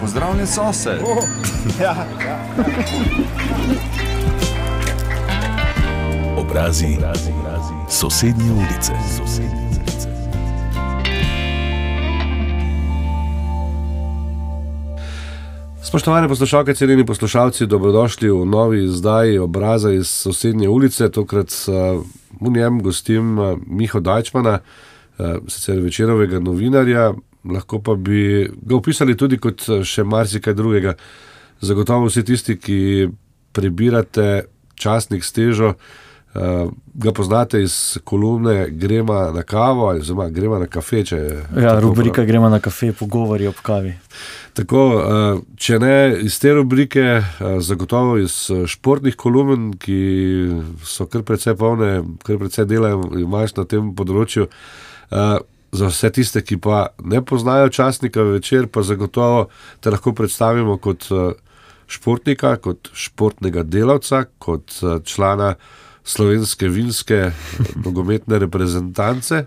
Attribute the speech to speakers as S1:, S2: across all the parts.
S1: Pozdravljen sosed.
S2: Oh, ja, ja.
S3: Obrazi, obrazi, obrazi. sosednje ulice. Sosednje.
S4: Spoštovane poslušalke, cenjeni poslušalci, dobrodošli v novi izdaji obraza iz sosednje ulice. Tokrat v njem gostim Miho Dajčmana, sicer večerovega novinarja, lahko pa bi ga opisali tudi kot še marsikaj drugega. Zagotovo vsi tisti, ki prebirate časnik stežo, Uh, ga poznate iz kolumne Gremo na kavo zelo gremo na kafe.
S5: Ja, rubrika Gremo na kafe, pogovori ob kavi.
S4: Tako, uh, če ne iz te rubrike, uh, zagotovo iz športnih kolumn, ki so kar precej polne, kar precej delajo imaš na tem področju. Uh, za vse tiste, ki pa ne poznajo časnika večer, pa zagotovo te lahko predstavimo kot uh, športnika, kot športnega delavca, kot uh, člana slovenske vinske nogometne reprezentance,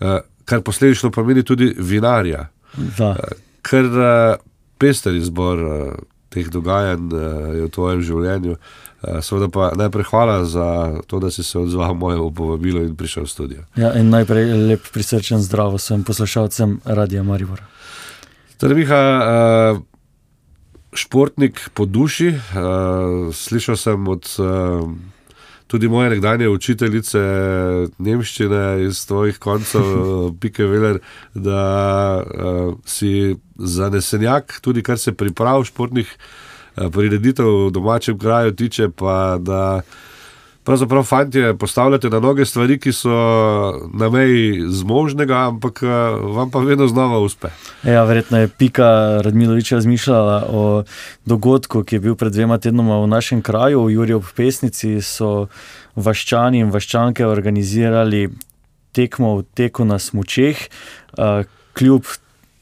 S4: eh, kar posledično pomeni tudi vinarja.
S5: Da.
S4: Eh, ker eh, pester izbor teh dogajanj je v tvojem življenju. Seveda pa najprej hvala za to, da si se odzval moje povabilo in prišel v studio.
S5: Ja, in najprej lep prisrčen zdrav vsem poslušalcem Radia Maribor.
S4: Torej, Miha, športnik po duši, slišal sem od tudi moje nekdanje učiteljice nemščine iz tvojih koncev, Pike Veler, da uh, si zanesenjak, tudi kar se priprav športnih prireditev v domačem kraju tiče, pa da pravzaprav fanti postavljate na noge stvari, ki so na meji zmožnega, ampak eh, vam pa vedno znova uspe.
S5: Ja, verjetno je Pika Radmilovič razmišljala o dogodku, ki je bil pred dvema tednoma v našem kraju, v Juriju ob Pesnici, so vaščani in vaščanke organizirali tekmo v teku na smočeh. Eh, kljub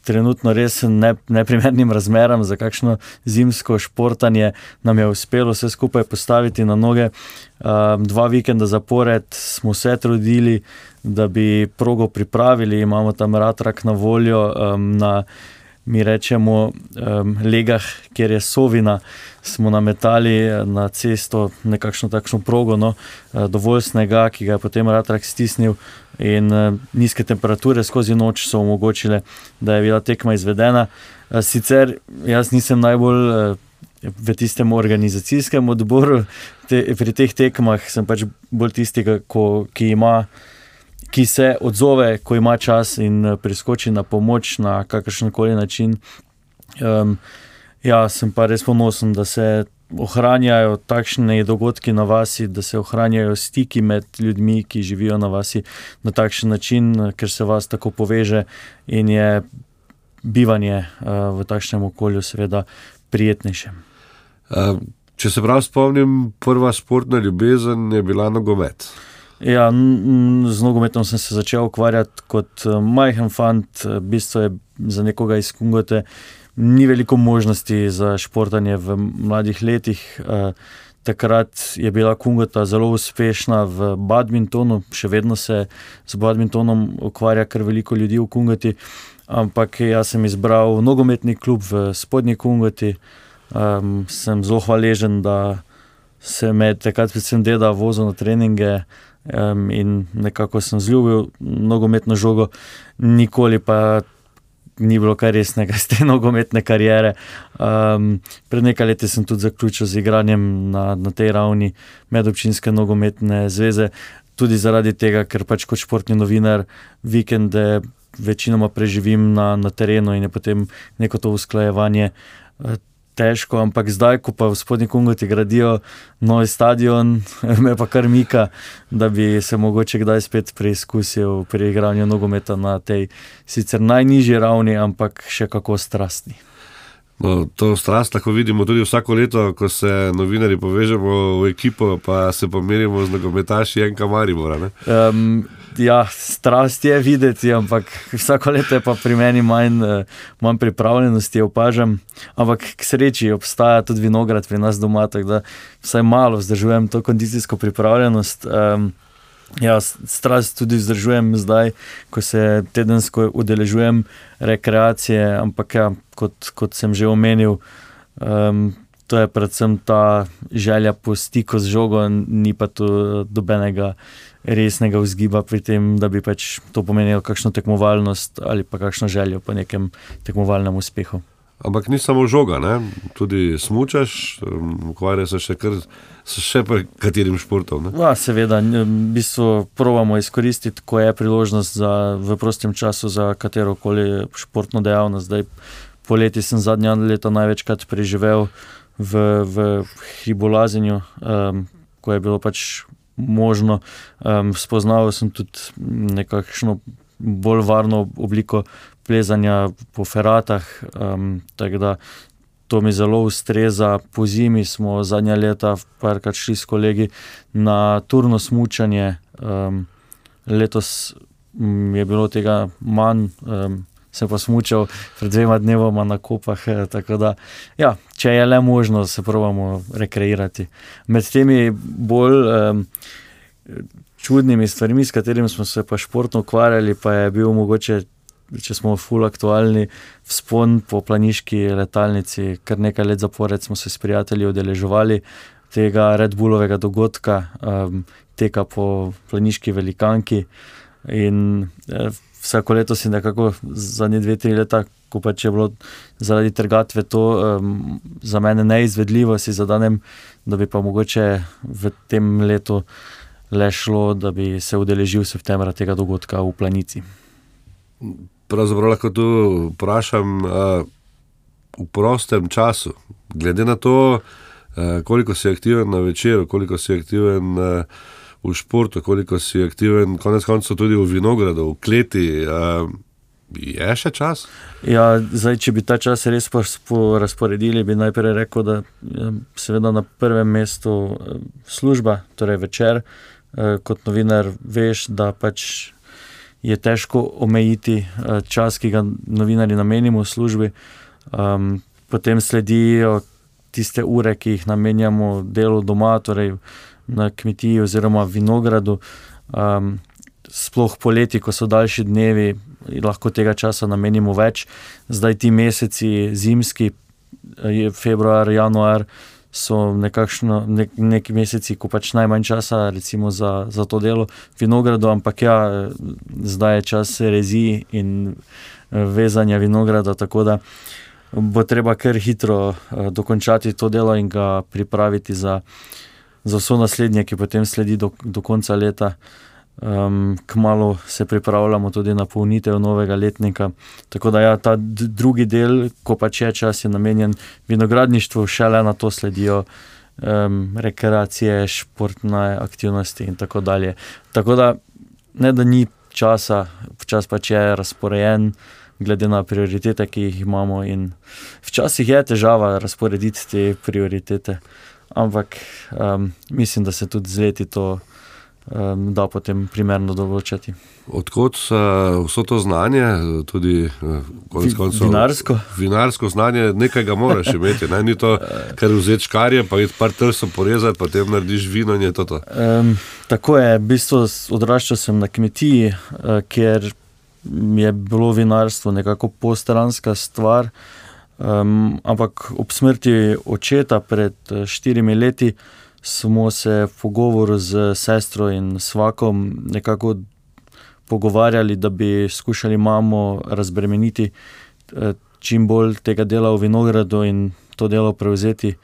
S5: trenutno res ne, neprimernim razmeram za kakšno zimsko športanje, nam je uspelo vse skupaj postaviti na noge. Um, dva vikenda zapored smo se trudili, da bi progo pripravili, imamo tam ratrak na voljo. Um, na, Mi rečemo, um, legah, kjer je sovina, smo nametali na cesto nekakšno takšno progo, no, dovolj snega, ki ga je potem ratrak stisnil, in uh, nizke temperature skozi noč so omogočile, da je bila tekma izvedena. Uh, sicer jaz nisem najbolj uh, v tistem organizacijskem odboru, te, pri teh tekmah sem pač bolj tisti, ki, ima, ki se odzove, ko ima čas in priskoči na pomoč na kakršen koli način. Um, ja, sem pa res ponosen, da se ohranjajo takšne dogodke na vasi, da se ohranjajo stiki med ljudmi, ki živijo na vasi na takšen način, ker se vas tako poveže in je bivanje uh, v takšnem okolju, seveda, prijetnejše.
S4: Uh, če se prav spomnim, prva športna ljubezen je bila nogomet.
S5: Ja, z nogometom sem se začel ukvarjati kot eh, majhen fant, v bistvu je za nekoga iz Kungote ni veliko možnosti za športanje v mladih letih. Eh, takrat je bila Kungota zelo uspešna v badmintonu, še vedno se z badmintonom ukvarja kar veliko ljudi v Kungoti. Ampak jaz sem izbral nogometni klub v spodnji Kungoti. Um, sem zelo hvaležen, da se me takrat, predvsem, deda vozil na treninge um, in nekako sem zljubil nogometno žogo, nikoli pa ni bilo kar resnega iz te nogometne kariere. Um, pred nekaj leti sem tudi zaključil z igranjem na, na tej ravni medobčinske nogometne zveze, tudi zaradi tega, ker pač kot športni novinar vikende večinoma preživim na, na terenu in je potem neko to usklajevanje. Težko, ampak zdaj, ko pa v spodnji Kungoti gradijo nov stadion, me pa kar mika, da bi se mogoče kdaj spet preizkusil pri igranju nogometa na tej sicer najnižji ravni, ampak še kako strastni.
S4: No, to strast lahko vidimo tudi vsako leto, ko se novinari povežemo v ekipo, pa se pomerimo z nogometaši Janka Maribora. Um,
S5: ja, strast je videti, ampak vsako leto je pa pri meni manj, eh, manj pripravljenosti, opažam. Ampak k sreči obstaja tudi vinograd pri nas doma, tako da vsaj malo vzdržujem to kondicijsko pripravljenost. Um, Ja, strast tudi vzdržujem zdaj, ko se tedensko udeležujem rekreacije, ampak ja, kot, kot sem že omenil, um, to je predvsem ta želja po stiku z žogo, ni pa tu dobenega resnega vzgiba pri tem, da bi pač to pomenilo kakšno tekmovalnost ali pa kakšno željo po nekem tekmovalnem uspehu.
S4: Ampak ni samo žoga, ne? tudi smučaš, ukvarjaš se še kar. Še katerim športom?
S5: Ja, seveda, v bistvu pravimo izkoristiti, ko je priložnost za, v prostem času za katero koli športno dejavnost. Zdaj, poleti sem zadnja leta največkrat preživel v, v hribolazenju, um, ko je bilo pač možno. Um, spoznal sem tudi nekakšno bolj varno obliko plezanja po feratah. Um, da, to mi zelo ustreza. Po zimi smo zadnja leta, parkrat šli s kolegi na turno smutanje. Um, letos mm, je bilo tega manj. Um, Se pa smučal pred dvema dnevoma na kopah. Eh, da, ja, če je le možno, se pravimo rekreirati. Med temi bolj um, čudnimi stvarmi, s katerimi smo se pa športno ukvarjali, pa je bil mogoče če smo full aktualni, vzpon po planiški letalnici, kar nekaj let zapored smo se s prijatelji udeleževali tega Red Bullovega dogodka, um, teka po planiški velikanki. In eh, vsako leto si nekako zadnje dve, tri leta, ko pač je bilo zaradi trgatve to um, za mene neizvedljivo, si zadanem, da bi pa mogoče v tem letu le šlo, da bi se udeležil septembra tega dogodka v planici
S4: pravzaprav lahko tu vprašam uh, v prostem času. Glede na to, uh, koliko si aktiven na večeru, koliko si aktiven uh, v športu, koliko si aktiven, konec koncev tudi v vinogradu, v kleti. Uh, Je še čas?
S5: Ja, zdaj, če bi ta čas res razporedili, bi najprej rekel, da je ja, na prvem mestu služba, torej večer. Kot novinar, veš, da pač je težko omejiti uh, čas, ki ga novinari namenimo v službi. Um, potem sledijo tiste ure, ki jih namenjamo delu doma, torej na kmetiji oziroma vinogradu. Um, sploh poleti, ko so daljši dnevi, lahko tega časa namenimo več. Zdaj ti meseci, zimski, februar, januar so nekakšno, nek, neki meseci, ko pač najmanj časa recimo, za, za to delo vinogradu, ampak ja, zdaj je čas rezi in eh, vezanja vinograda, tako da bo treba kar hitro uh, dokončati to delo in ga pripraviti za, za vso naslednje, ki potem sledi do, do konca leta. Um, kmalo se pripravljamo tudi na polnitev novega letnika. Tako da ja, ta drugi del, ko pač je čas, je namenjen vinogradništvu, šele na to sledijo um, rekreacije, športne aktivnosti in tako dalje. Tako da ne da ni časa, čas pač je razporejen. Glede na prioritete, ki jih imamo, včasih je težava razporediti te prioritete, ampak um, mislim, da se tudi z leti to um, da potem primerno določati.
S4: Odkot uh, vso to znanje, tudi uh, koncev,
S5: vinarsko?
S4: Vinarsko znanje, nekaj ga moraš imeti. Ne? Ni to, kar vzeti škarje, pa jih par trsov porezati, potem narediš vino. To to. Um,
S5: tako je, v bistvu odraščal sem na kmetiji, uh, kjer je bilo vinarstvo nekako postranska stvar. Um, ampak ob smrti očeta pred štirimi leti smo se v pogovoru z sestro in svakom nekako pogovarjali, da bi skušali mamo razbremeniti eh, čim bolj tega dela v vinogradu in to delo prevzeti.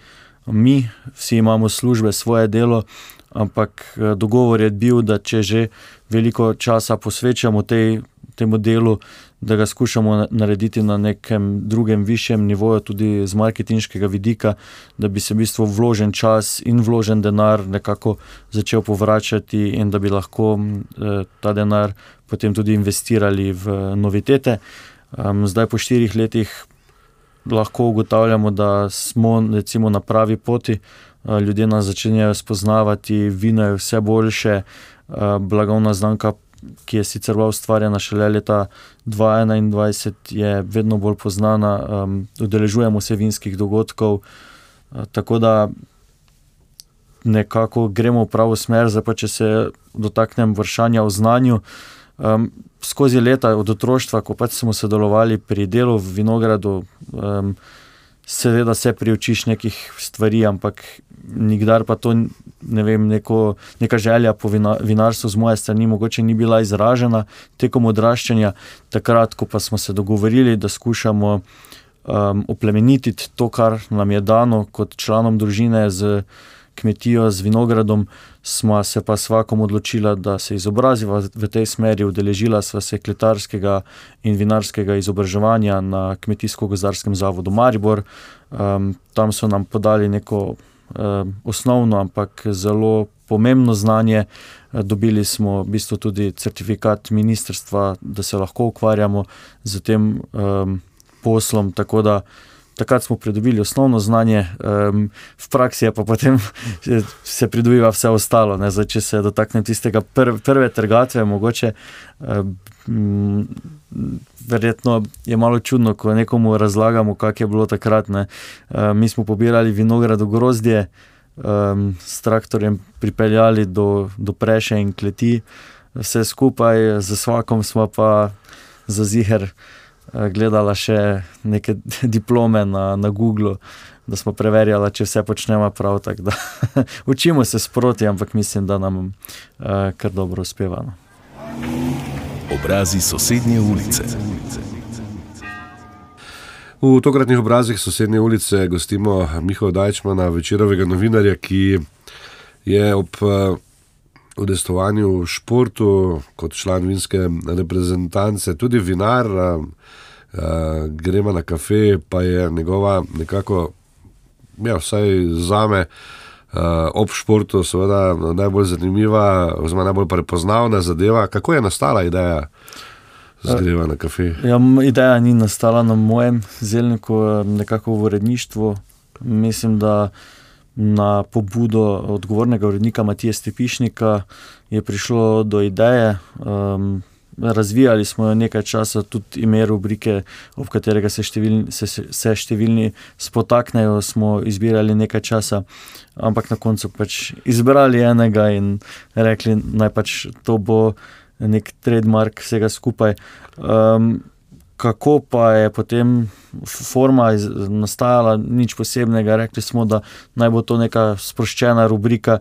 S5: Mi, vsi imamo službe, svoje delo, ampak eh, dogovor je bil, da če že veliko časa posvečamo tej, temu delu, da ga skušamo narediti na nekem drugem, višjem nivoju, tudi z marketinškega vidika, da bi se v bistvu vložen čas in vložen denar nekako začel povračati, in da bi lahko eh, ta denar potem tudi investirali v novitete. Zdaj, po štirih letih, lahko ugotavljamo, da smo recimo, na pravi poti. Ljudje nas začenjajo spoznavati, vino je vse boljše, blagovna znamka ki je sicer bila ustvarjena šele leta 2021, je vedno bolj znana, um, udeležujemo se vinskih dogodkov. Uh, tako da nekako gremo v pravo smer. Zdaj pa če se dotaknem vprašanja o znanju. Um, skozi leta od otroštva, ko pač smo sodelovali pri delu v Vinogradu, um, seveda se priučiš nekih stvari, ampak nikdar pa to ne vem, neko, neka želja po vina, vinarstvu z moje strani mogoče ni bila izražena tekom odraščanja. Takrat, ko pa smo se dogovorili, da skušamo um, oplemenititi to, kar nam je dano kot članom družine z kmetijo, z vinogradom, smo se pa svakom odločili, da se izobraziva v tej smeri. Udeležila sva se kletarskega in vinarskega izobraževanja na Kmetijsko-gozdarskem zavodu Maribor. Um, tam so nam podali neko osnovno, ampak zelo pomembno znanje. Dobili smo v bistvu tudi certifikat ministrstva, da se lahko ukvarjamo z tem um, poslom. Tako da takrat smo pridobili osnovno znanje, um, v praksi pa potem se pridobiva vse ostalo. Zdaj, če se dotaknem tistega pr prve trgatve, mogoče. Um, Verjetno je malo čudno, ko nekomu razlagamo, kako je bilo takrat. Ne. Mi smo pobirali vinograd v grozdje, um, s traktorjem pripeljali do, do preše in kleti, vse skupaj, za vsakom smo pa za ziger. Eh, gledala še neke diplome na, na Googlu, da smo preverjali, če vse počnemo prav. Učimo se sproti, ampak mislim, da nam uh, kar dobro uspeva. No.
S3: Obrazi sosednje ulice.
S4: V tokratnih obrazih sosednje ulice gostimo Mihaela Dajčmana, večerovega novinarja, ki je ob uh, udestovanju v športu, kot član vinske reprezentance, tudi vinar, uh, gremo na kafe, pa je njegova nekako, ja, vsaj za me. Uh, ob športu, seveda, najbolj zanimiva, oziroma najbolj prepoznavna zadeva. Kako je nastala ideja za gremo na kafe?
S5: Ja, ideja ni nastala na mojem zelniku, nekako v uredništvu. Mislim, da na pobudo odgovornega urednika Matija Stepišnika je prišlo do ideje. Um, razvijali smo jo nekaj časa, tudi ime rubrike, ob katerega se številni, se, se številni spotaknejo, smo izbirali nekaj časa, ampak na koncu pač izbrali enega in rekli, naj pač to bo nek trademark vsega skupaj. Um, kako pa je potem forma nastajala, nič posebnega. Rekli smo, da naj bo to neka sproščena rubrika,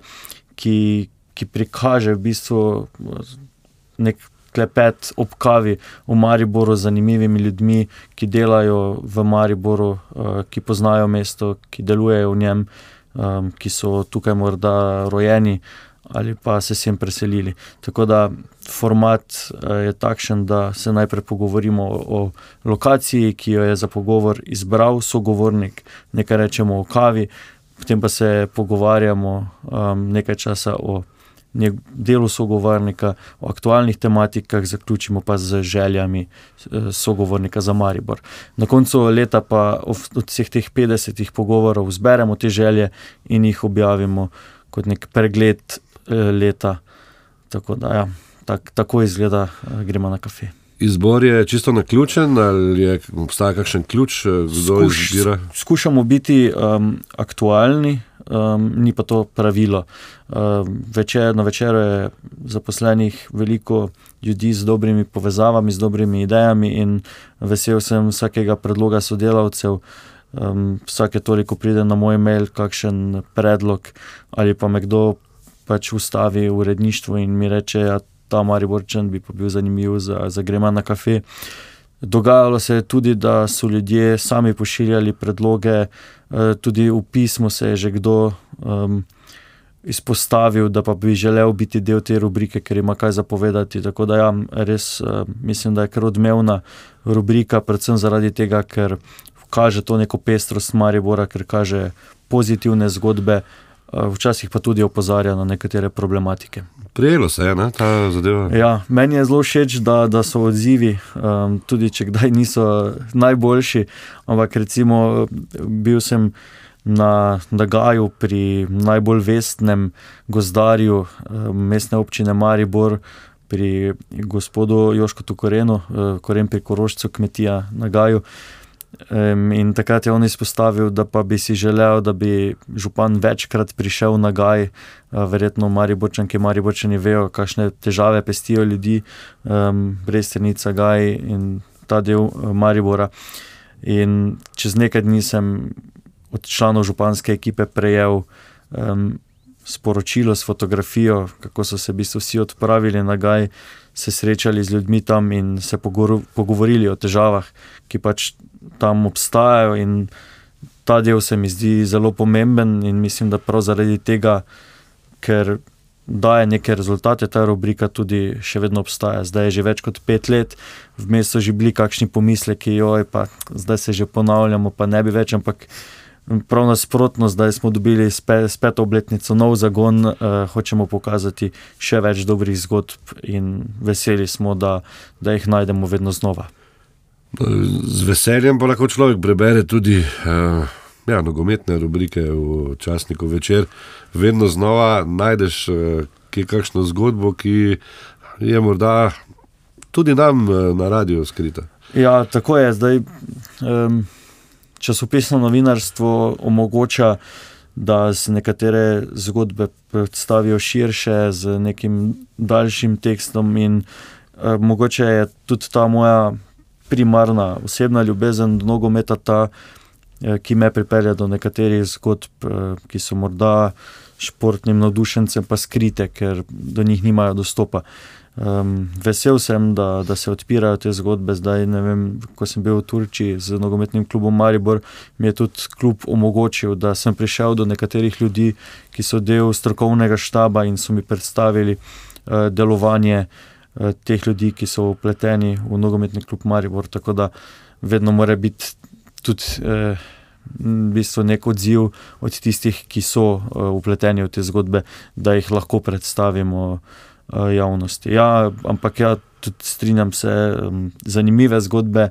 S5: ki, ki prikaže v bistvu nek klepet ob kavi v Mariboru z zanimivimi ljudmi, ki delajo v Mariboru, uh, ki poznajo mesto, ki delujejo v njem, um, ki so tukaj morda rojeni ali pa se sem preselili. Tako da format uh, je takšen, da se najprej pogovorimo o, o lokaciji, ki jo je za pogovor izbral sogovornik, nekaj rečemo o kavi. Potem pa se pogovarjamo um, nekaj časa o delu sogovornika, o aktualnih tematikah, zaključimo pa z željami eh, sogovornika za Maribor. Na koncu leta pa od vseh teh 50 pogovorov zberemo te želje in jih objavimo kot nek pregled eh, leta. Tako da, ja, tak, tako izgleda, eh, gremo na kafe.
S4: Izbor je čisto na ključen, ali je obstaja kakšen ključ, kdo Skuš, izbira?
S5: Skušamo biti um, aktualni, um, ni pa to pravilo. Um, večer, na večeru je zaposlenih veliko ljudi z dobrimi povezavami, z dobrimi idejami, in vesel sem vsakega predloga sodelavcev. Um, vsake toliko pride na moj mail, kakšen predlog, ali pa me kdo pač ustavi v uredništvu in mi reče, ja, ta Mariborčen bi pa bil zanimiv za, za grema na kafe. Dogajalo se je tudi, da so ljudje sami pošiljali predloge, eh, tudi v pismu se je že kdo um, izpostavil, da pa bi želel biti del te rubrike, ker ima kaj zapovedati. Tako da, ja, res uh, mislim, da je kar odmevna rubrika, predvsem zaradi tega, ker kaže to neko pestrost Maribora, ker kaže pozitivne zgodbe, včasih pa tudi opozarja na nekatere problematike.
S4: Prijelo se je ne, ta zadeva.
S5: Ja, meni je zelo všeč, da, da so odzivi, um, tudi če kdaj niso najboljši. Ampak recimo bil sem na Dagaju pri najbolj vestnem gozdarju um, mestne občine Maribor, pri gospodu Jošku Korenu, uh, koren pri Korošcu, kmetija na Gaju. Um, in takrat je on izpostavil, da pa bi si želel, da bi župan večkrat prišel na Gaj, uh, verjetno Mariborčanke, Mariborčani vejo, kakšne težave pestijo ljudi, um, Brestenica, Gaj in ta del uh, Maribora. In čez nekaj dni sem od članov županske ekipe prejel um, sporočilo s fotografijo, kako so se v bistvu vsi odpravili na Gaj, se srečali z ljudmi tam in se pogovorili o težavah, ki pač tam obstajajo. In ta del se mi zdi zelo pomemben in mislim, da prav zaradi tega, ker daje neke rezultate, ta rubrika tudi še vedno obstaja. Zdaj je že več kot pet let, vmes so že bili kakšni pomisleki, joj, pa zdaj se že ponavljamo, pa ne bi več, ampak. Prav nasprotno, zdaj smo dobili spet obletnico, nov zagon, uh, hočemo pokazati še več dobrih zgodb in veseli smo, da, da jih najdemo vedno znova.
S4: Z veseljem pa lahko človek prebere tudi uh, ja, nogometne rubrike v časniku večer. Vedno znova najdeš uh, kakšno zgodbo, ki je morda tudi nam uh, na radiju skrita.
S5: Ja, tako je. Zdaj, um, časopisno novinarstvo omogoča, da se nekatere zgodbe predstavijo širše, z nekim daljšim tekstom, in uh, mogoče je tudi ta moja primarna osebna ljubezen do nogometa, ta, eh, ki me pripelje do nekaterih zgodb, eh, ki so morda športnim navdušencem pa skrite, ker do njih nimajo dostopa. Um, vesel sem, da, da se odpirajo te zgodbe. Zdaj, vem, ko sem bil v Turčiji z nogometnim klubom Maribor, mi je tudi klub omogočil, da sem prišel do nekaterih ljudi, ki so del strokovnega štaba in so mi predstavili uh, delovanje uh, teh ljudi, ki so upleteni v nogometni klub Maribor. Tako da vedno mora biti tudi eh, v bistvu nek odziv od tistih, ki so upleteni eh, v te zgodbe, da jih lahko predstavimo eh, javnosti. Ja, ampak ja, tudi strinjam se, eh, zanimive zgodbe.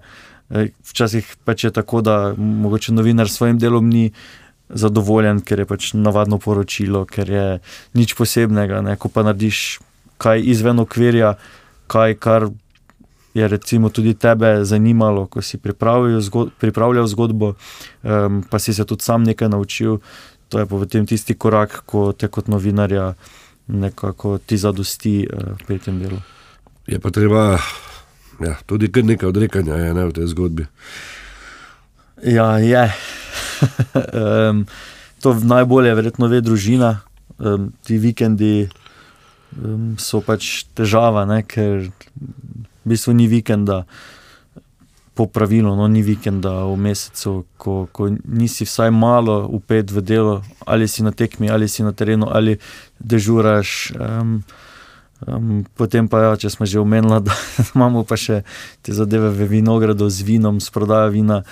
S5: Eh, včasih pač je tako, da mogoče novinar s svojim delom ni. Zadovoljen, ker je pač navadno poročilo, ker je nič posebnega. Ne? Ko pa narediš kaj izven okvirja, kaj, kar je recimo tudi tebe zanimalo, ko si zgod pripravljal zgodbo, um, pa si se tudi sam nekaj naučil. To je potem tisti korak, ko te kot novinarja nekako ti zadosti uh, pri tem delu.
S4: Je pa treba ja, tudi nekaj odrekanja je, ne, v tej zgodbi.
S5: Ja, je. um, to najbolje, verjetno, ve družina, um, ti vikendi so pač težava, ne? ker v bistvu ni vikenda. Po pravilu, no, ni vikenda v mesecu, ko, ko nisi vsaj malo upet v delo, ali si na tekmi, ali si na terenu, ali dežuraš. Um, um, potem pa, ja, če smo že omenili, da imamo pa še te zadeve v vinogradu z vinom, s prodajo vina,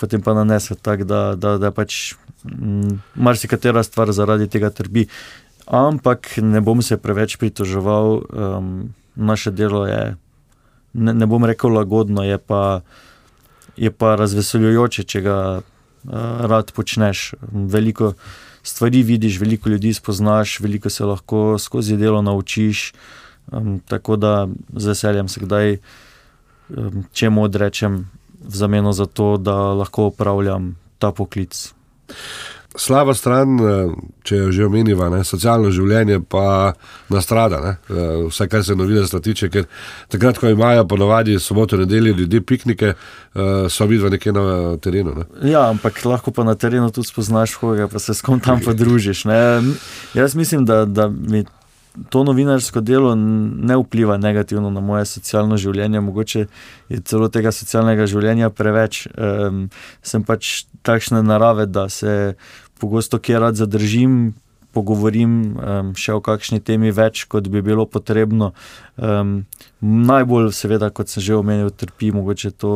S5: potem pa nanese tako, da, da, da pač um, marsikatera stvar zaradi tega trpi. Ampak ne bom se preveč pritoževal, um, naše delo je, ne, ne bom rekel, lagodno, je pa, je pa razveseljujoče, če ga uh, rad počneš. Veliko stvari vidiš, veliko ljudi spoznaš, veliko se lahko skozi delo naučiš. Um, tako da z veseljem se kdaj, um, če mu odrečem, v zameno za to, da lahko upravljam ta poklic
S4: slaba stran, eh, če jo že omenjava, ne, socialno življenje pa nastrada, ne, eh, vse kar se novinarstva tiče, ker takrat, ko imajo ponovadi soboto, nedeljo ljudi piknike, eh, so vidva nekje na terenu. Ne.
S5: Ja, ampak lahko pa na terenu tudi spoznaš koga, pa se s kom tam podružiš. Ne. Jaz mislim, da, da mi. To novinarsko delo ne vpliva negativno na moje socialno življenje, mogoče je celo tega socialnega življenja preveč. Um, sem pač takšne narave, da se pogosto kjer rad zadržim, pogovorim um, še o kakšni temi več, kot bi bilo potrebno. Um, najbolj, seveda, kot sem že omenil, trpi mogoče to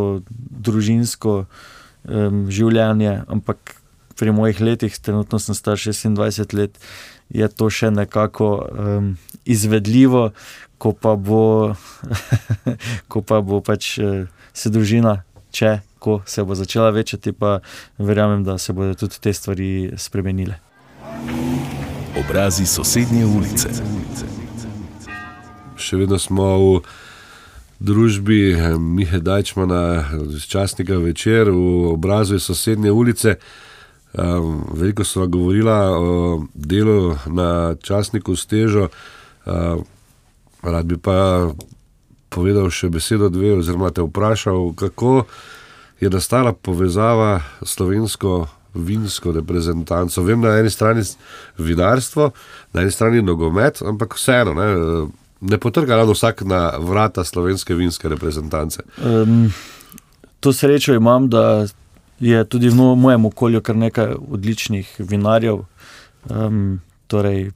S5: družinsko um, življenje, ampak pri mojih letih, trenutno sem star 26 let, je to še nekako um, izvedljivo, ko pa bo, ko pa bo pač uh, se družina, če ko se bo začela večati, pa verjamem, da se bodo tudi te stvari spremenile.
S3: Obrazi sosednje ulice.
S4: Še vedno smo v družbi Mihe Dajčmana iz časnika večer v obrazu iz sosednje ulice. Um, veliko smo govorili o delu na časniku Stežo. Um, rad bi pa povedal še besedo dve, oziroma te vprašal, kako je nastala povezava slovensko. Vinsko reprezentanco. Vem, na eni strani vinarstvo, na eni strani nogomet, ampak vseeno, ne, ne potrga ravno vsak na vrata slovenske vinske reprezentance. Um,
S5: to srečo imam, da je tudi v mojem okolju kar nekaj odličnih vinarjev. Um, torej,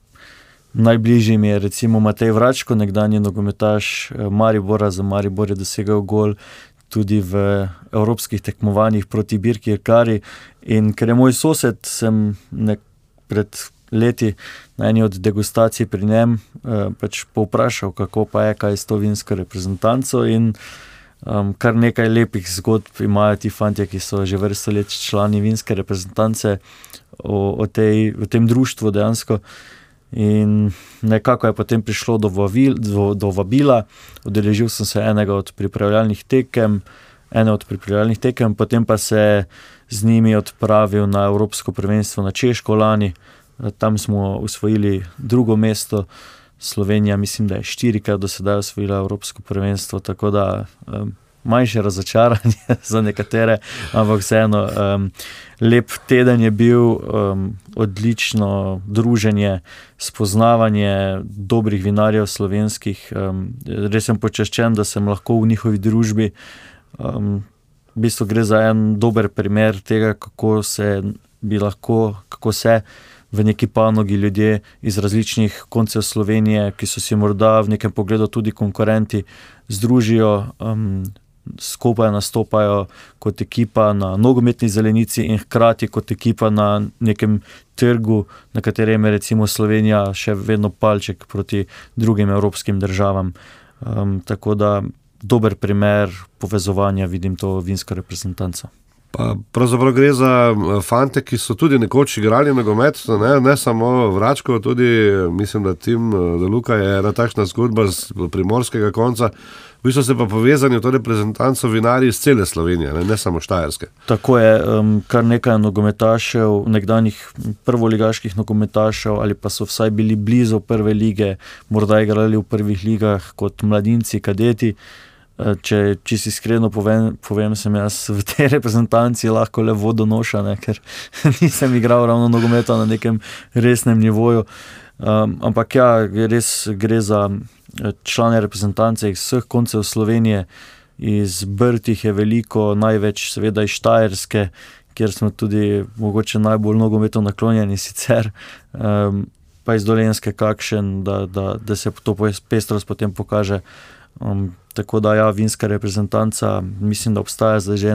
S5: najbližji mi je recimo Matej Vračko, nekdanji nogometaš eh, Maribora, za Maribor je dosegel gol. Tudi v evropskih tekmovanjih proti Birki Kari. In ker je moj sosed, sem pred leti na eni od degustacij pri njem eh, pač povprašal, kako pa je kaj s to vinsko reprezentanco. In um, kar nekaj lepih zgodb imajo ti fanti, ki so že vrsto let člani vinske reprezentance o, o, tej, o tem društvu dejansko. In nekako je potem prišlo do, vavil, do, do vabila, udeležil sem se enega od pripravljalnih tekem, ene od pripravljalnih tekem, potem pa se z njimi odpravil na Evropsko prvenstvo na Češko lani, Tam smo usvojili drugo mesto, Slovenija, mislim, da je štirikrat do sedaj osvojila Evropsko prvenstvo, tako da um, manjše razočaranje za nekatere, ampak vseeno, um, lep teden je bil, um, odlično druženje, spoznavanje dobrih vinarjev slovenskih. Um, res sem počaščen, da sem lahko v njihovi družbi. Um, v bistvu gre za en dober primer tega, kako se bi lahko, kako se v neki panogi ljudje iz različnih koncev Slovenije, ki so si morda v nekem pogledu tudi konkurenti, združijo, um, skupaj nastopajo kot ekipa na nogometni zelenici in hkrati kot ekipa na nekem trgu, na katerem je recimo Slovenija še vedno palček proti drugim evropskim državam. Um, tako da dober primer povezovanja vidim to vinsko reprezentanco.
S4: Pa pravzaprav gre za eh, fante, ki so tudi nekoč igrali nogomet, ne, ne samo Vračko, tudi mislim, da Tim eh, Deluka je ena takšna zgodba z primorskega konca. Vi ste se pa povezani v to reprezentanco vinarji iz cele Slovenije, ne, ne samo Štajerske.
S5: Tako je, um, kar nekaj nogometašev, nekdanjih prvoligaških nogometašev, ali pa so vsaj bili blizu prve lige, morda igrali v prvih ligah kot mladinci, kadeti. Eh, če, če si iskreno povem, povem, sem jaz v tej reprezentanci lahko le vodonoša, ne, ker nisem igral ravno nogometa na nekem resnem nivoju. Um, ampak ja, res gre za eh, člane reprezentance iz vseh koncev Slovenije, iz Brtih je veliko, največ seveda iz Štajerske, kjer smo tudi mogoče najbolj nogometu naklonjeni sicer. Um, Pa iz dolenske, kakšen, da, da, da se to pestrost potem pokaže. Um, Tako da, ja, vinska reprezentanca, mislim, da obstaja zdaj že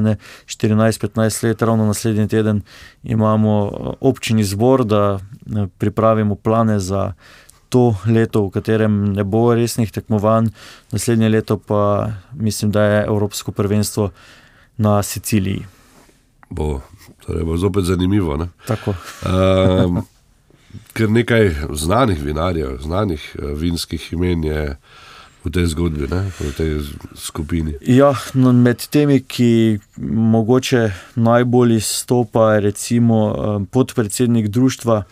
S5: 14-15 let, ravno naslednji teden imamo eh, občini zbor, da eh, pripravimo plane za to leto, v katerem ne bo resnih tekmovanj, naslednje leto pa mislim, da je Evropsko prvenstvo na Siciliji.
S4: Bo, torej bo zopet zanimivo.
S5: Um,
S4: ker nekaj znanih vinarjev, znanih eh, vinskih imen je v tej zgodbi, ne? v tej skupini.
S5: Ja, no, med temi, ki morda najbolj izstopa, recimo podpredsednik društva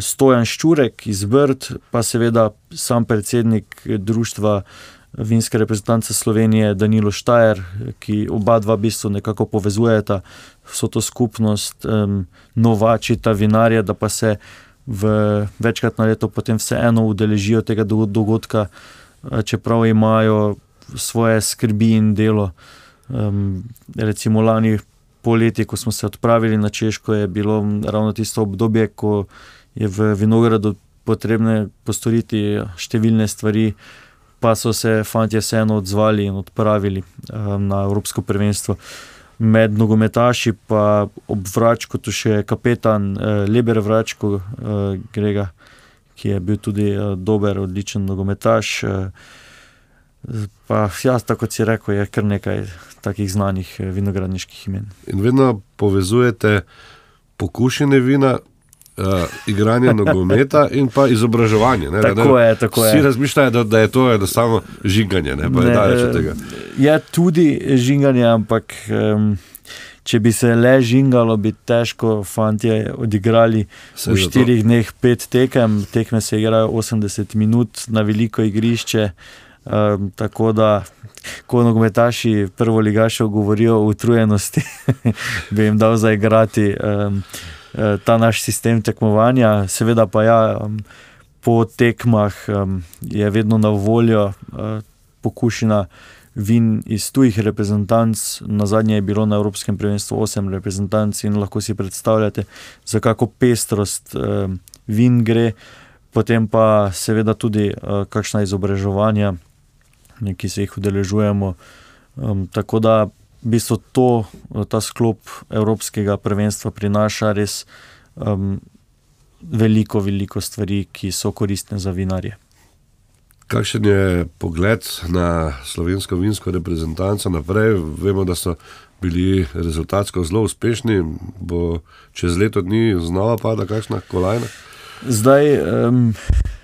S5: Stojan Ščurek iz Brd, pa seveda sam predsednik društva. Vinske reprezentance Slovenije, Danilo Štajer, ki oba dva v bistvu nekako povezujeta vso to skupnost, um, novači, ta vinarje, da pa se v večkrat na leto potem vseeno udeležijo tega dogodka. Čeprav imajo svoje skrbi in delo. Um, recimo lani poleti, ko smo se odpravili na Češko, je bilo ravno tisto obdobje, ko je v Vinogradu potrebno postoriti številne stvari, pa so se fanti vseeno odzvali in odpravili um, na Evropsko prvenstvo. Med nogometaši pa ob Vračku, tu še kapetan uh, Leber Vračko, uh, Grega ki je bil tudi uh, dober, odličen nogometaš. Uh, pa, ja, tako kot si rekel, je kar nekaj takih znanih uh, vinogradniških imen.
S4: In vedno povezujete pokušene vina uh, igranje nogometa in pa izobraževanje. Ne,
S5: tako
S4: ne,
S5: je, tako
S4: vsi
S5: je.
S4: razmišljajo, da, da je to enostavno žiganje, ne, pa
S5: Ne,
S4: je daleč od
S5: eh,
S4: tega.
S5: Je tudi žinganje, ampak um, če bi se le žingalo, bi težko fanti odigrali
S4: Saj
S5: v štirih dneh pet tekem. Tekme se igrajo 80 minut na veliko igrišče. Um, tako da, ko nogometaši prvo ligašev govorijo o utrujenosti, bi jim dal zaigrati um, ta naš sistem tekmovanja. Seveda pa ja, um, po tekmah um, je vedno na voljo uh, pokušina vin iz tujih reprezentanc. Na zadnje je bilo na Evropskem prvenstvu osem reprezentanc in lahko si predstavljate, za kako pestrost um, vin gre. Potem pa seveda tudi uh, kakšna izobraževanja, ne, ki se jih udeležujemo. Um, tako da v bistvu to, uh, ta sklop Evropskega prvenstva prinaša res um, veliko, veliko stvari, ki so koristne za vinarje.
S4: Kakšen je pogled na slovensko vinsko reprezentanco naprej? Vemo, da so bili rezultatsko zelo uspešni, bo čez leto dni znova pada kakšna kolajna.
S5: Zdaj, um,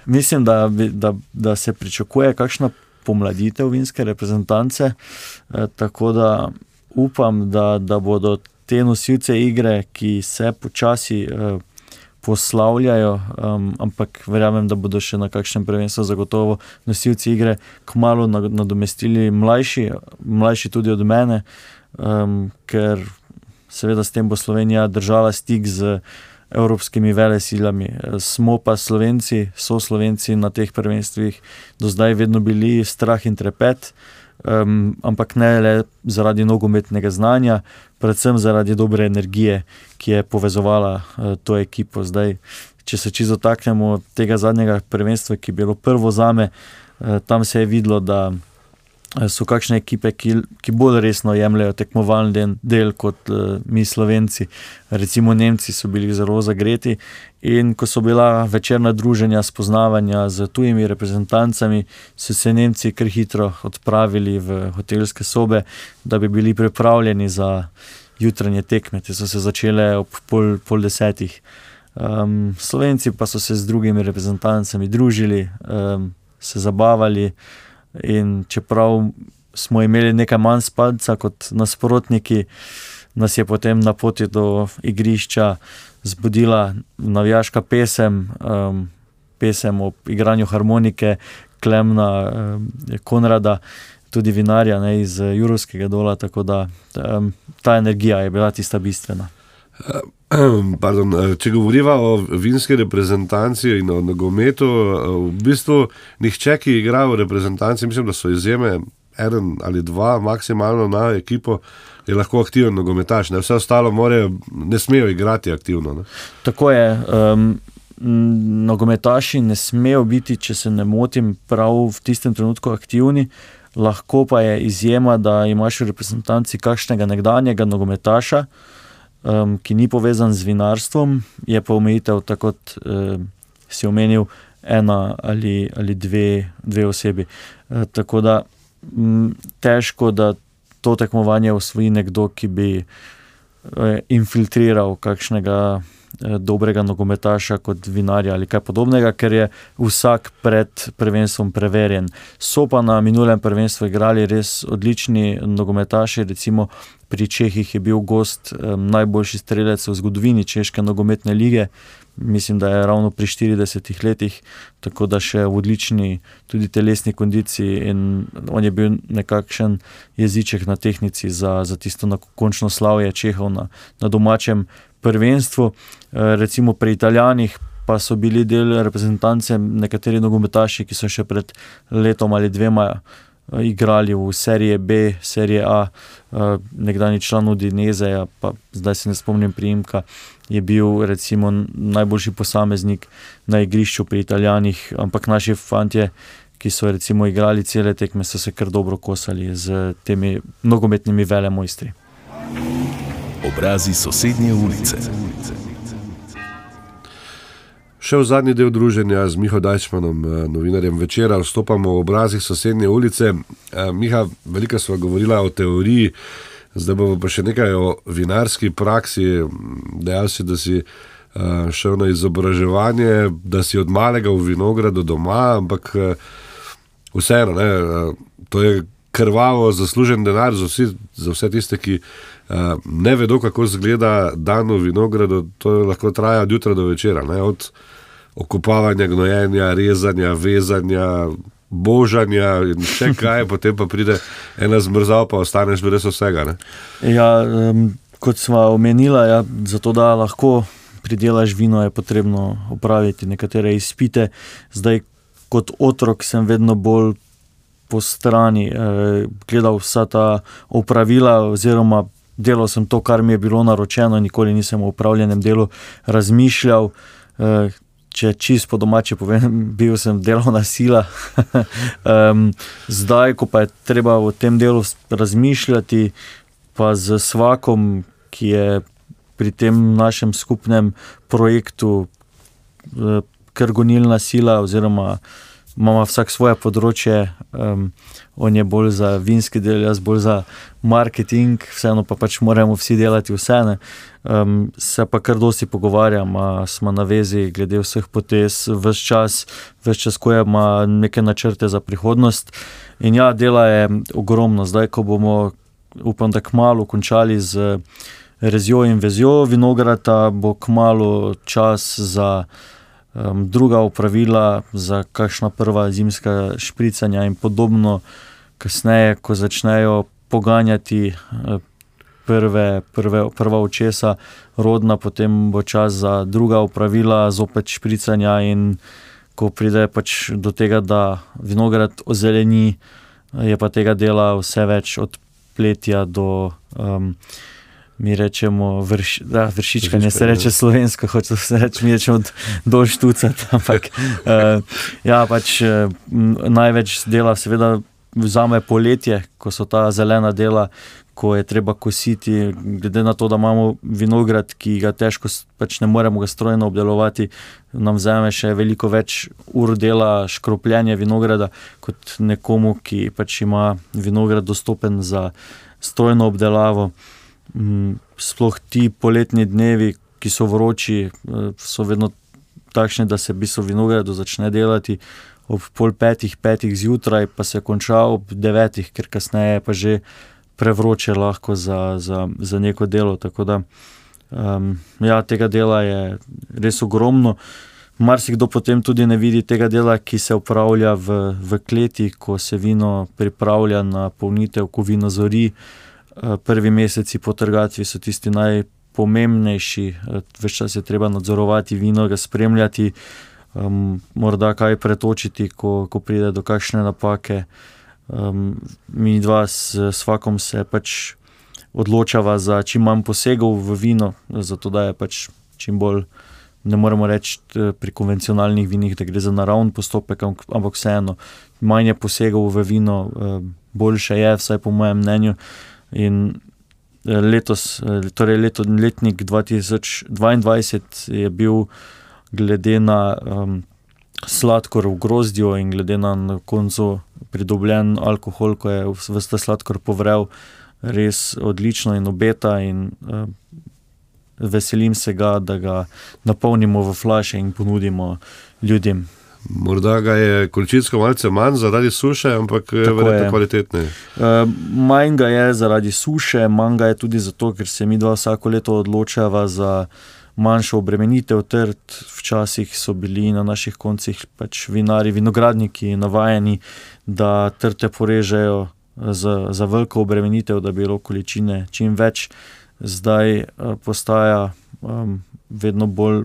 S5: mislim, da, da, da se pričakuje kakšna pomladitev vinske reprezentance, eh, tako da upam, da, da bodo te nosilce igre, ki se počasi eh, poslavljajo, um, ampak verjamem, da bodo še na kakšnem prvenstvu zagotovo nosilci igre kmalo na- nadomestili mlajši, mlajši tudi od mene, um, ker seveda s tem bo Slovenija držala stik z evropskimi velesilami. Smo pa Slovenci, so Slovenci na teh prvenstvih do zdaj vedno bili strah in trepet, um, ampak ne le zaradi nogometnega znanja, predvsem zaradi dobre energije, ki je povezovala uh, to ekipo. Zdaj, če se čisto dotaknemo tega zadnjega prvenstva, ki je bilo prvo zame, uh, tam se je videlo, da eh, so kakšne ekipe, ki, ki bolj resno jemljajo tekmovalni del, del kot uh, mi, Slovenci. Recimo Nemci so bili zelo zagreti in ko so bila večerna druženja, spoznavanja z tujimi reprezentancami, so se Nemci kar hitro odpravili v hotelske sobe, da bi bili pripravljeni za jutranje tekme, ki so se začele ob pol, pol desetih. Um, Slovenci pa so se z drugimi reprezentancami družili, um, se zabavali. In čeprav smo imeli nekaj manj spadca kot nasprotniki, nas je potem na poti do igrišča zbudila navijaška pesem, um, pesem o igranju harmonike, Klemna, um, Konrada, tudi vinarja ne, iz Jurovskega dola. Tako da um, ta energija je bila tista bistvena.
S4: Pardon, eh, če govoriva o vinski reprezentanci in o nogometu, eh, v bistvu nihče, ki igra v reprezentanci, mislim, da so izjeme, en ali dva, maksimalno na ekipo, je lahko aktiven nogometaš. Ne? Vse ostalo morajo, ne smejo igrati aktivno. Ne?
S5: Tako je. Um, nogometaši ne smejo biti, če se ne motim, prav v tistem trenutku aktivni. Lahko pa je izjema, da imaš v reprezentanci kakšnega nekdanjega nogometaša, um, ki ni povezan z vinarstvom, je pa omejitev, tako kot um, si omenil, ena ali, ali dve, dve osebi. E, tako da m, težko, da to tekmovanje osvoji nekdo, ki bi eh, infiltriral kakšnega dobrega nogometaša kot vinarja ali kaj podobnega, ker je vsak pred prvenstvom preverjen. So pa na minulem prvenstvu igrali res odlični nogometaši, recimo pri Čehih je bil gost eh, najboljši strelec v zgodovini Češke nogometne lige. Mislim, da je ravno pri 40 letih, tako da še v odlični tudi telesni kondiciji. In on je bil nekakšen jeziček na tehnici za, za tisto končno slavje Čehov na, na domačem prvenstvu. E, recimo pri Italijanih pa so bili del reprezentance nekateri nogometaši, ki so še pred letom ali dvema eh, igrali v seriji B, serije A, eh, nekdani član Udineze, pa zdaj se ne spomnim priimka, je bil recimo najboljši posameznik na igrišču pri Italijanih, ampak naši fantje, ki so recimo igrali cele tekme, so se kar dobro kosali z temi nogometnimi velemojstri.
S3: Obrazi sosednje ulice.
S4: Še v zadnji del druženja z Miho Dajčmanom, eh, novinarjem večera, vstopamo v obrazih sosednje ulice. Eh, Miha, veliko smo govorili o teoriji, zdaj bomo pa še nekaj o vinarski praksi. Dejal si, da si uh, šel na izobraževanje, da si od malega v vinogradu doma, ampak vseeno, ne, to je krvavo zaslužen denar za, vsi, za vse tiste, ki ne vedo, kako izgleda dan v vinogradu. To lahko traja od jutra do večera, ne, od okupavanja, gnojenja, rezanja, vezanja. Božanja in še kaj, potem pa pride ena zmrzal, pa ostaneš brez vsega.
S5: Ja, um, kot smo omenili, ja, zato da lahko pridelaš vino, je potrebno opraviti nekatere izpite. Zdaj, kot otrok, sem vedno bolj po strani, eh, gledal vsa ta opravila, oziroma delal sem to, kar mi je bilo naročeno, nikoli nisem o upravljenem delu razmišljal. Eh, če čisto domače povem, bil sem delovna sila. um, zdaj, ko pa je treba v tem delu razmišljati, pa z vsakom, ki je pri tem našem skupnem projektu, uh, kar gonilna sila, oziroma imamo vsak svoje področje, um, on je bolj za vinski del, jaz bolj za marketing, vseeno pa pač moramo vsi delati vse. Um, se pa kar dosti pogovarjamo, smo na vezi glede vseh potez, vse čas, vse čas, ko ima neke načrte za prihodnost. In ja, dela je ogromno, zdaj, ko bomo, upam, da kmalo končali z rezijo in vezijo vinograda, bo kmalo čas za um, druga upravila, za kakšna prva zimska špricanja in podobno, kasneje, ko začnejo poganjati uh, prve, prve, prva očesa, rodna, potem bo čas za druga upravila, zopet špricanja in ko pride pač do tega, da vinograd ozeleni, je pa tega dela vse več od pletja do. Um, mi rečemo, vrš, da, vršička, ne se reče slovensko, hoče se reči, mi rečemo dolžtuca. Ampak uh, ja, pač, uh, največ dela, seveda, vzame poletje, ko so ta zelena dela. Ko je treba kositi, glede na to, da imamo vinograd, ki ga težko, pač ne moremo ga strojno obdelovati, nam vzame še veliko več ur dela škropljenja vinograda, kot nekomu, ki pač ima vinograd dostopen za strojno obdelavo. Mm, sploh ti poletni dnevi, ki so vroči, eh, so vedno takšni, da se bistvo vinogradu začne delati ob pol petih, petih zjutraj, pa se konča ob devetih, ker kasneje pa že prevroče lahko za, za, za neko delo. Tako da um, ja, tega dela je res ogromno. Marsikdo potem tudi ne vidi tega dela, ki se upravlja v, v kleti, ko se vino pripravlja na polnitev, ko vino zori. Eh, prvi meseci po trgatvi so tisti najpomembnejši, eh, več čas je treba nadzorovati vino, ga spremljati, um, morda kaj pretočiti, ko, ko pride do kakšne napake. Um, mi dva s svakom se pač odločava za čim manj posegov v vino, zato da je pač čim bolj. Ne moremo reči eh, pri konvencionalnih vinih, da gre za naravni postopek, ampak vseeno, manj je posegov v vino, boljše je, vsaj po mojem mnenju. In eh, letos, eh, torej leto, letnik 2022 je bil, glede na um, sladkor v grozdju in glede na, koncu pridobljen alkohol, ko je vse sladkor povrel, res odlično in obeta. In, um, veselim se ga, da ga napolnimo v flaše in ponudimo ljudem.
S4: Morda ga je količinsko malce manj zaradi suše, ampak je verjetno kvalitetne.
S5: Uh, manj ga je zaradi suše, manj ga je tudi zato, ker se mi dva vsako leto odločava za manjšo obremenitev trd. Včasih so bili na naših koncih pač vinari, vinogradniki navajeni, da trte porežejo za, za veliko obremenitev, da bi bilo količine čim več. Zdaj uh, postaja um, vedno bolj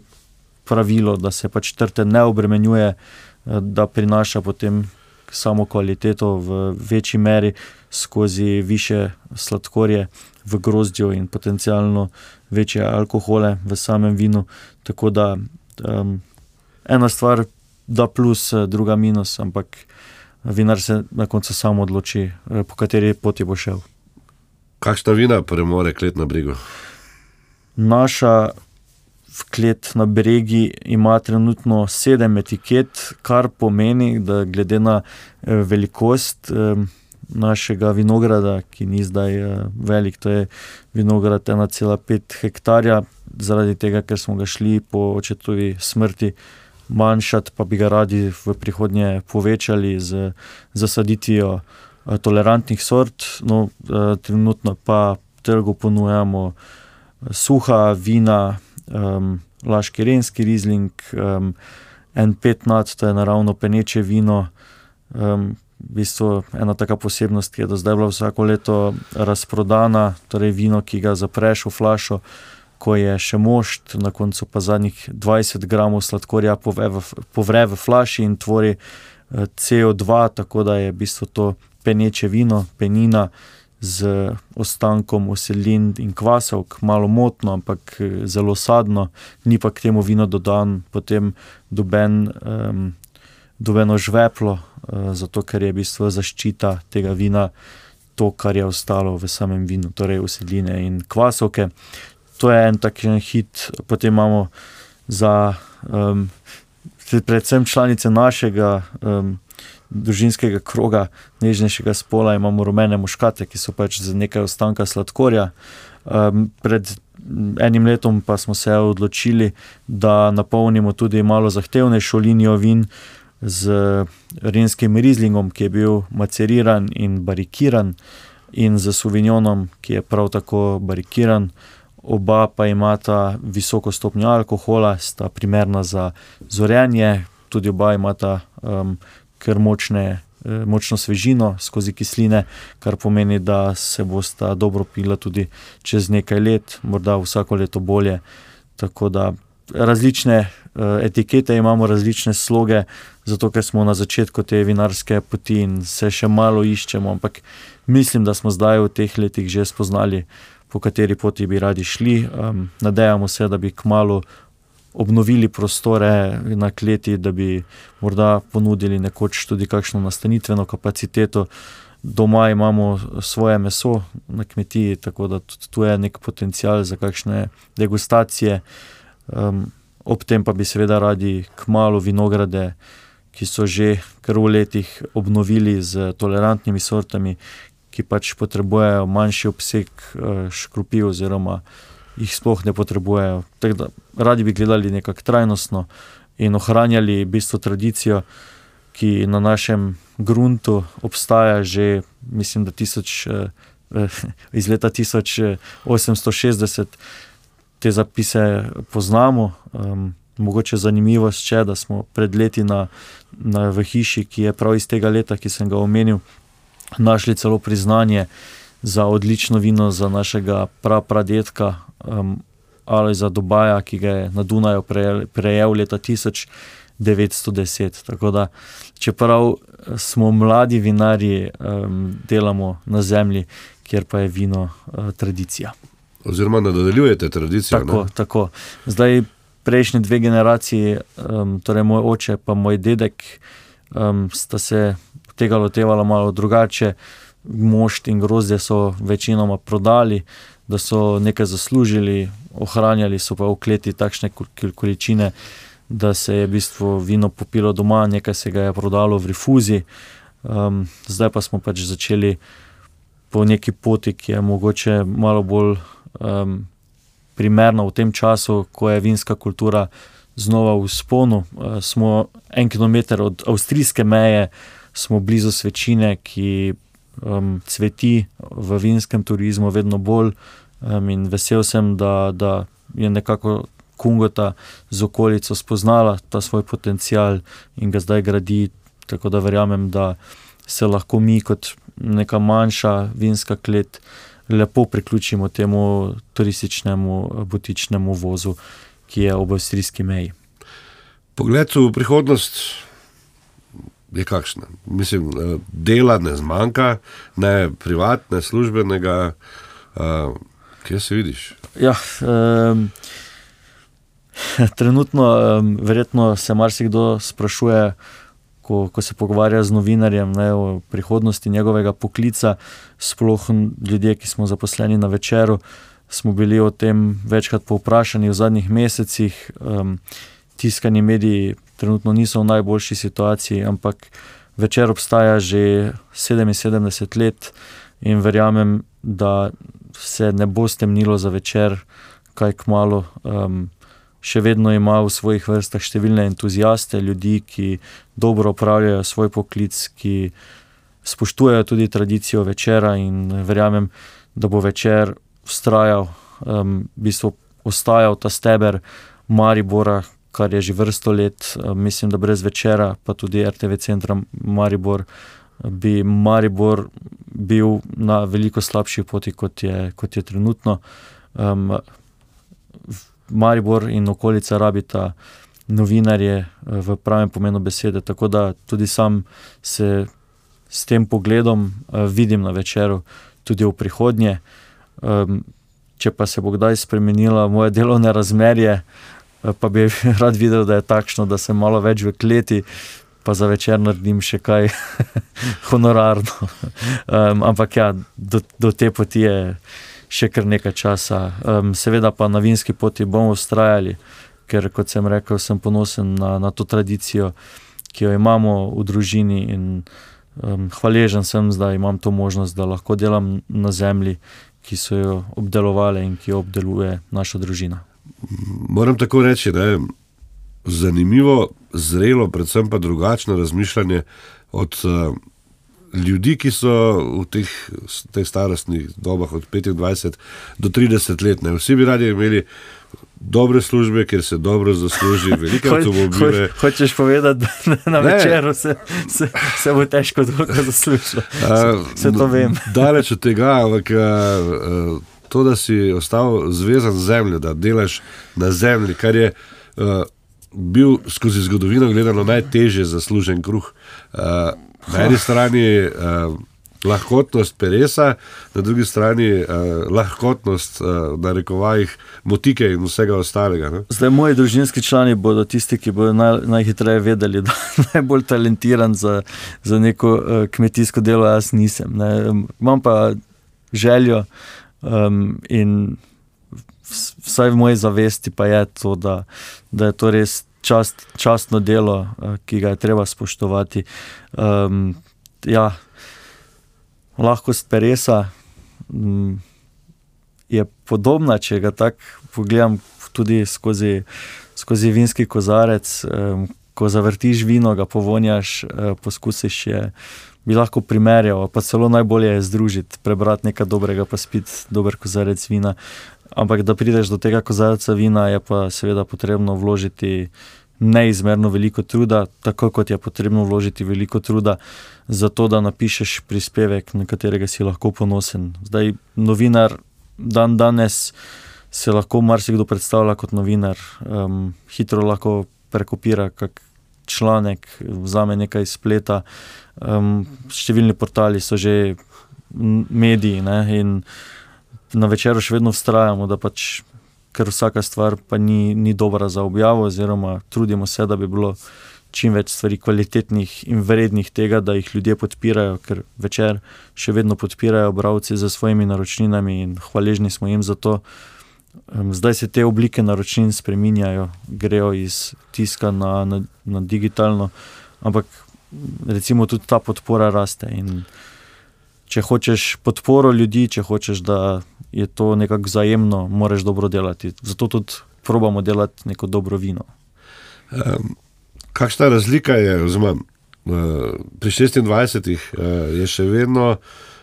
S5: pravilo, da se pač trte ne obremenjuje, eh, da prinaša potem samo kvaliteto v večji meri skozi više sladkorje v grozdju in potencialno večje alkohole v samem vinu. Tako da um, ena stvar da plus, eh, druga minus, ampak vinar se na koncu samo odloči, eh, po kateri poti bo šel.
S4: Kakšna vina premore klet na brigu?
S5: Naša klet na bregi ima trenutno sedem etiket, kar pomeni, da glede na eh, velikost, eh, našega vinograda, ki ni zdaj uh, velik, to je vinograd 1,5 hektarja, zaradi tega, ker smo ga šli po očetovi smrti manjšati, pa bi ga radi v prihodnje povečali z zasaditvijo uh, tolerantnih sort. No, trenutno pa trgu ponujamo suha vina, um, laški renski rizling. Um, En pet nad, to je naravno peneče vino, um, v bistvu ena taka posebnost, ki je do zdaj bila vsako leto razprodana, torej vino, ki ga zapreš v flašo, ko je še mošt, na koncu pa zadnjih 20 gramov sladkorja povre v flaši in tvori eh, CO2, tako da je v bistvu to peneče vino, penina. Z ostankom uselin in kvasov, malo motno, ampak eh, zelo sadno, ni pa k temu vino dodan, potem doben um, dobeno žveplo, uh, zato ker je v bistvu zaščita tega vina to, kar je ostalo v samem vinu, torej usedline in kvasovke. To je en tak hit, potem imamo za um, predvsem članice našega. Um, Družinskega kroga, nežnejšega spola, imamo rumene muškate, ki so pač za nekaj ostanka sladkorja. Um, pred enim letom pa smo se odločili, da napolnimo tudi malo zahtevnejšo linijo vin, z renskim rizlingom, ki je bil maceriran in barikiran, in z suvinjonom, ki je prav tako barikiran. Oba pa imata visoko stopnjo alkohola, sta primerna za zorenje, tudi oba imata um, kar močne, eh, močno svežino skozi kisline, kar pomeni, da se bosta dobro pila tudi čez nekaj let, morda vsako leto bolje. Tako da različne uh, etikete imamo, različne sloge, zato ker smo na začetku te vinarske poti in se še malo iščemo. Ampak mislim, da smo zdaj v teh letih že spoznali, po kateri poti bi radi šli. Um, nadejamo se, da bi kmalo obnovili prostore na kleti, da bi morda ponudili nekoč tudi kakšno nastanitveno kapaciteto. Doma imamo svoje meso na kmetiji, tako da tudi tu je nek potencial za kakšne degustacije. Um, ob tem pa bi seveda radi kmalo vinograde, ki so že kar v letih obnovili z tolerantnimi sortami, ki pač potrebujejo manjši obseg uh, škropi, oziroma jih sploh ne potrebujejo. Da, radi bi gledali nekako trajnostno in ohranjali bistvo tradicijo, ki na našem gruntu obstaja že, mislim, da tisoč, uh, iz leta 1860 te zapise poznamo. Um, mogoče zanimivo je, da smo pred leti na, na v hiši, ki je prav iz tega leta, ki sem ga omenil, našli celo priznanje za odlično vino za našega prapradetka um, ali za Dubaja, ki ga je na Dunaju prejel, prejel leta 1910. Tako da, čeprav smo mladi vinari, um, delamo na zemlji, kjer pa je vino uh, tradicija.
S4: Oziroma, nadaljujete tradicijo.
S5: Tako, tako. Zdaj, prejšnji dve generaciji, um, torej moj oče in moj dedek, um, sta se tega lotevali malo drugače. Mošt in grozdje so večinoma prodali, da so nekaj zaslužili, ohranjali so pa v kleti takšne količine, da se je v bistvu vino popilo doma, nekaj se ga je prodalo v rifuzi. Um, zdaj pa smo pač začeli po neki poti, ki je mogoče malo bolj um, primerno v tem času, ko je vinska kultura znova v sponu. Uh, smo en kilometr od avstrijske meje, smo blizu svečine, ki um, cveti v vinskem turizmu, vedno bolj. Um, in vesel sem, da, da je nekako Kungota z okolico spoznala ta svoj potencial in ga zdaj gradi. Tako da verjamem, da se lahko mi, kot neka manjša vinska klet, lepo priključimo temu turističnemu, butičnemu vozu, ki je ob avstrijski meji.
S4: Pogled v prihodnost je kakšen. Mislim, eh, dela ne zmanjka, ne privatne, službenega. Uh, kje se vidiš?
S5: Ja, um, trenutno, um, verjetno se marsikdo sprašuje, ko, ko se pogovarja z novinarjem ne, o prihodnosti njegovega poklica, sploh ljudje, ki smo zaposleni na večeru, smo bili o tem večkrat povprašani v zadnjih mesecih. Um, tiskani mediji trenutno niso v najboljši situaciji, ampak večer obstaja že 77 let in verjamem, da se ne bo stemnilo za večer, kaj kmalo. Um, še vedno ima v svojih vrstah številne entuzijaste, ljudi, ki dobro opravljajo svoj poklic, ki spoštujejo tudi tradicijo večera in verjamem, da bo večer ustrajal, um, v bistvu ostajal ta steber Maribora, kar je že vrsto let, mislim, da brez večera, pa tudi RTV centra Maribor, bi Maribor bil na veliko slabši poti, kot je, kot je trenutno. Um, Maribor in okolica rabita novinarje v pravem pomenu besede, tako da tudi sam se s tem pogledom uh, vidim na večeru, tudi v prihodnje. Um, če pa se bo kdaj spremenilo moje delovne razmerje, uh, pa bi rad videl, da je takšno, da sem malo več v kleti, pa za večer naredim še kaj honorarno. Um, ampak ja, do, do te poti je še kar nekaj časa. Um, seveda pa na vinski poti bomo ustrajali, ker kot sem rekel, sem ponosen na, na to tradicijo, ki jo imamo v družini. In, um, hvaležen sem, da imam to možnost, da lahko delam na zemlji, ki so jo obdelovali in ki jo obdeluje naša družina.
S4: Moram tako reči, da je zanimivo, zrelo, predvsem pa drugačno razmišljanje od uh, ljudi, ki so v teh, teh starostnih dobah od 25 do 30 let. Ne. Vsi bi radi imeli dobre službe, ker se dobro zasluži, velike avtomobile.
S5: Ho, hočeš povedati, da na ne. večeru se, se, se bo težko dobro zaslužiti. Se to vem.
S4: Daleč od tega, ampak to, da si ostal zvezan z zemljo, da delaš na zemlji, kar je. Bil skozi zgodovino gledano najtežje zaslužen kruh. Uh, na eni strani uh, lahkotnost peresa, na drugi strani uh, lahkotnost, uh, na rekovajih, motike in vsega ostalega. Ne?
S5: Zdaj, moji družinski člani bodo tisti, ki bodo naj, najhitreje vedeli, da je najbolj talentiran za, za neko uh, kmetijsko delo, jaz nisem. Ne? Imam pa željo um, in vsaj v moji zavesti pa je to, da, da je to res. Čast, častno delo, ki ga je treba spoštovati. Um, ja, lahkost peresa mm, je podobna, če ga tako pogledam, tudi skozi, skozi vinski kozarec. Ko zavrtiš vino, ga povonjaš, eh, poskusiš je. Bi lahko primerjal, pa celo najbolje je združiti, prebrati nekaj dobrega, pa spiti dober kozarec vina. Ampak da prideš do tega kozarca vina, je pa seveda potrebno vložiti neizmerno veliko truda, tako kot je potrebno vložiti veliko truda za to, da napišeš prispevek, na katerega si lahko ponosen. Zdaj, novinar, dan danes se lahko marsikdo predstavlja kot novinar, um, hitro lahko prekopira kak članek, vzame nekaj spleta. Um, številni portali so že mediji ne, in na večeru še vedno vztrajamo, da pač ker vsaka stvar pa ni, ni dobra za objavo, oziroma trudimo se, da bi bilo čim več stvari kvalitetnih in vrednih tega, da jih ljudje podpirajo, ker večer še vedno podpirajo bralci za svojimi naročninami in hvaležni smo jim za to. Zdaj se te oblike naročnin spreminjajo, grejo iz tiska na, na, na digitalno, ampak recimo tudi ta podpora raste. In če hočeš podporo ljudi, če hočeš, da je to nekako vzajemno, moraš dobro delati. Zato tudi probujemo delati neko dobro vino.
S4: Um, kakšna razlika je, oziroma uh, pri 26 uh, je še vedno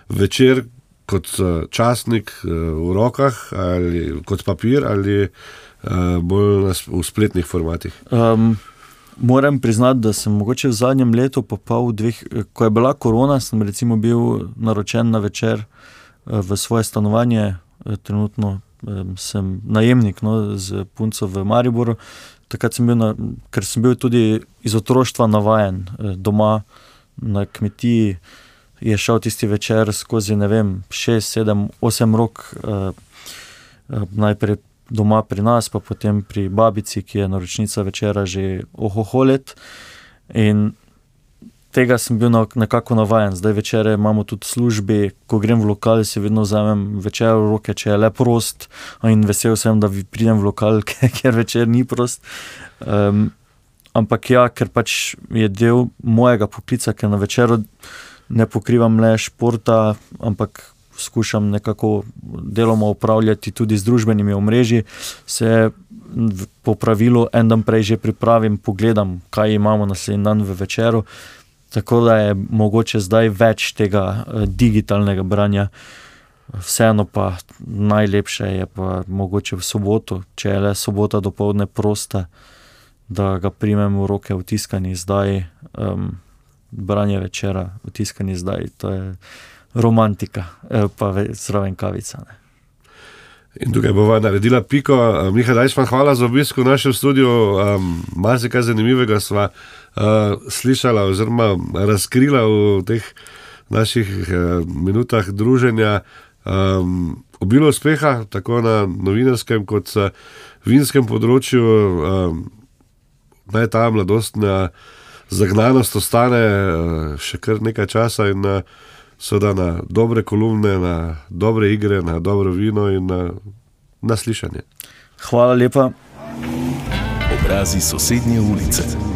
S4: večer kot uh, časnik uh, v rokah, ali kot papir, ali uh, bolj na, v spletnih formatih? Um,
S5: Moram priznati, da sem mogoče v zadnjem letu, pa v dveh, ko je bila korona, sem bil naročen na večer v svoje stanovanje, eh, trenutno sem najemnik no, z punco v Mariboru. Takrat sem bil, na, ker sem bil tudi iz otroštva navaden eh, doma na kmetiji. Je šel tisti večer skozi 6, 7, 8 rok, eh, najprej doma pri nas, pa potem pri babici, ki je naročnica večera že ohoholet. In tega sem bil nekako navaden, zdaj večer imamo tudi službe, ko grem v lokal, si vedno vzamem večer v roke, če je le prost. In vesel sem, da pridem v lokal, ker večer ni prost. Um, ampak ja, ker pač je del mojega poklica, ker na večeru ne pokrivam le športa, ampak skušam nekako deloma upravljati tudi z družbenimi omrežji, se po pravilu en dan prej že pripravim, pogledam, kaj imamo naslednji dan v večeru. Tako da je mogoče zdaj več tega eh, digitalnega branja, vseeno pa najlepše je pa mogoče v soboto, če je le sobota do povdne prosta, da ga primem v roke v tiskani zdaj, um, branje večera v tiskani zdaj. To je romantika, eh, pa zraven kavica. Ne.
S4: In tukaj bomo naredili piko. Miha, daj smo hvala za obisk v našem studiu. Um, Malo se kaj zanimivega sva uh, slišala, oziroma razkrila v teh naših uh, minutah druženja. Um, obilo uspeha, tako na novinarskem, kot na vinskem področju, um, naj ta mladostna zagnanost ostane uh, še kar nekaj časa in uh, seveda na dobre kolumne, na dobre igre, na dobro vino in na, na slišanje.
S5: Hvala lepa.
S3: Obrazi sosednje ulice.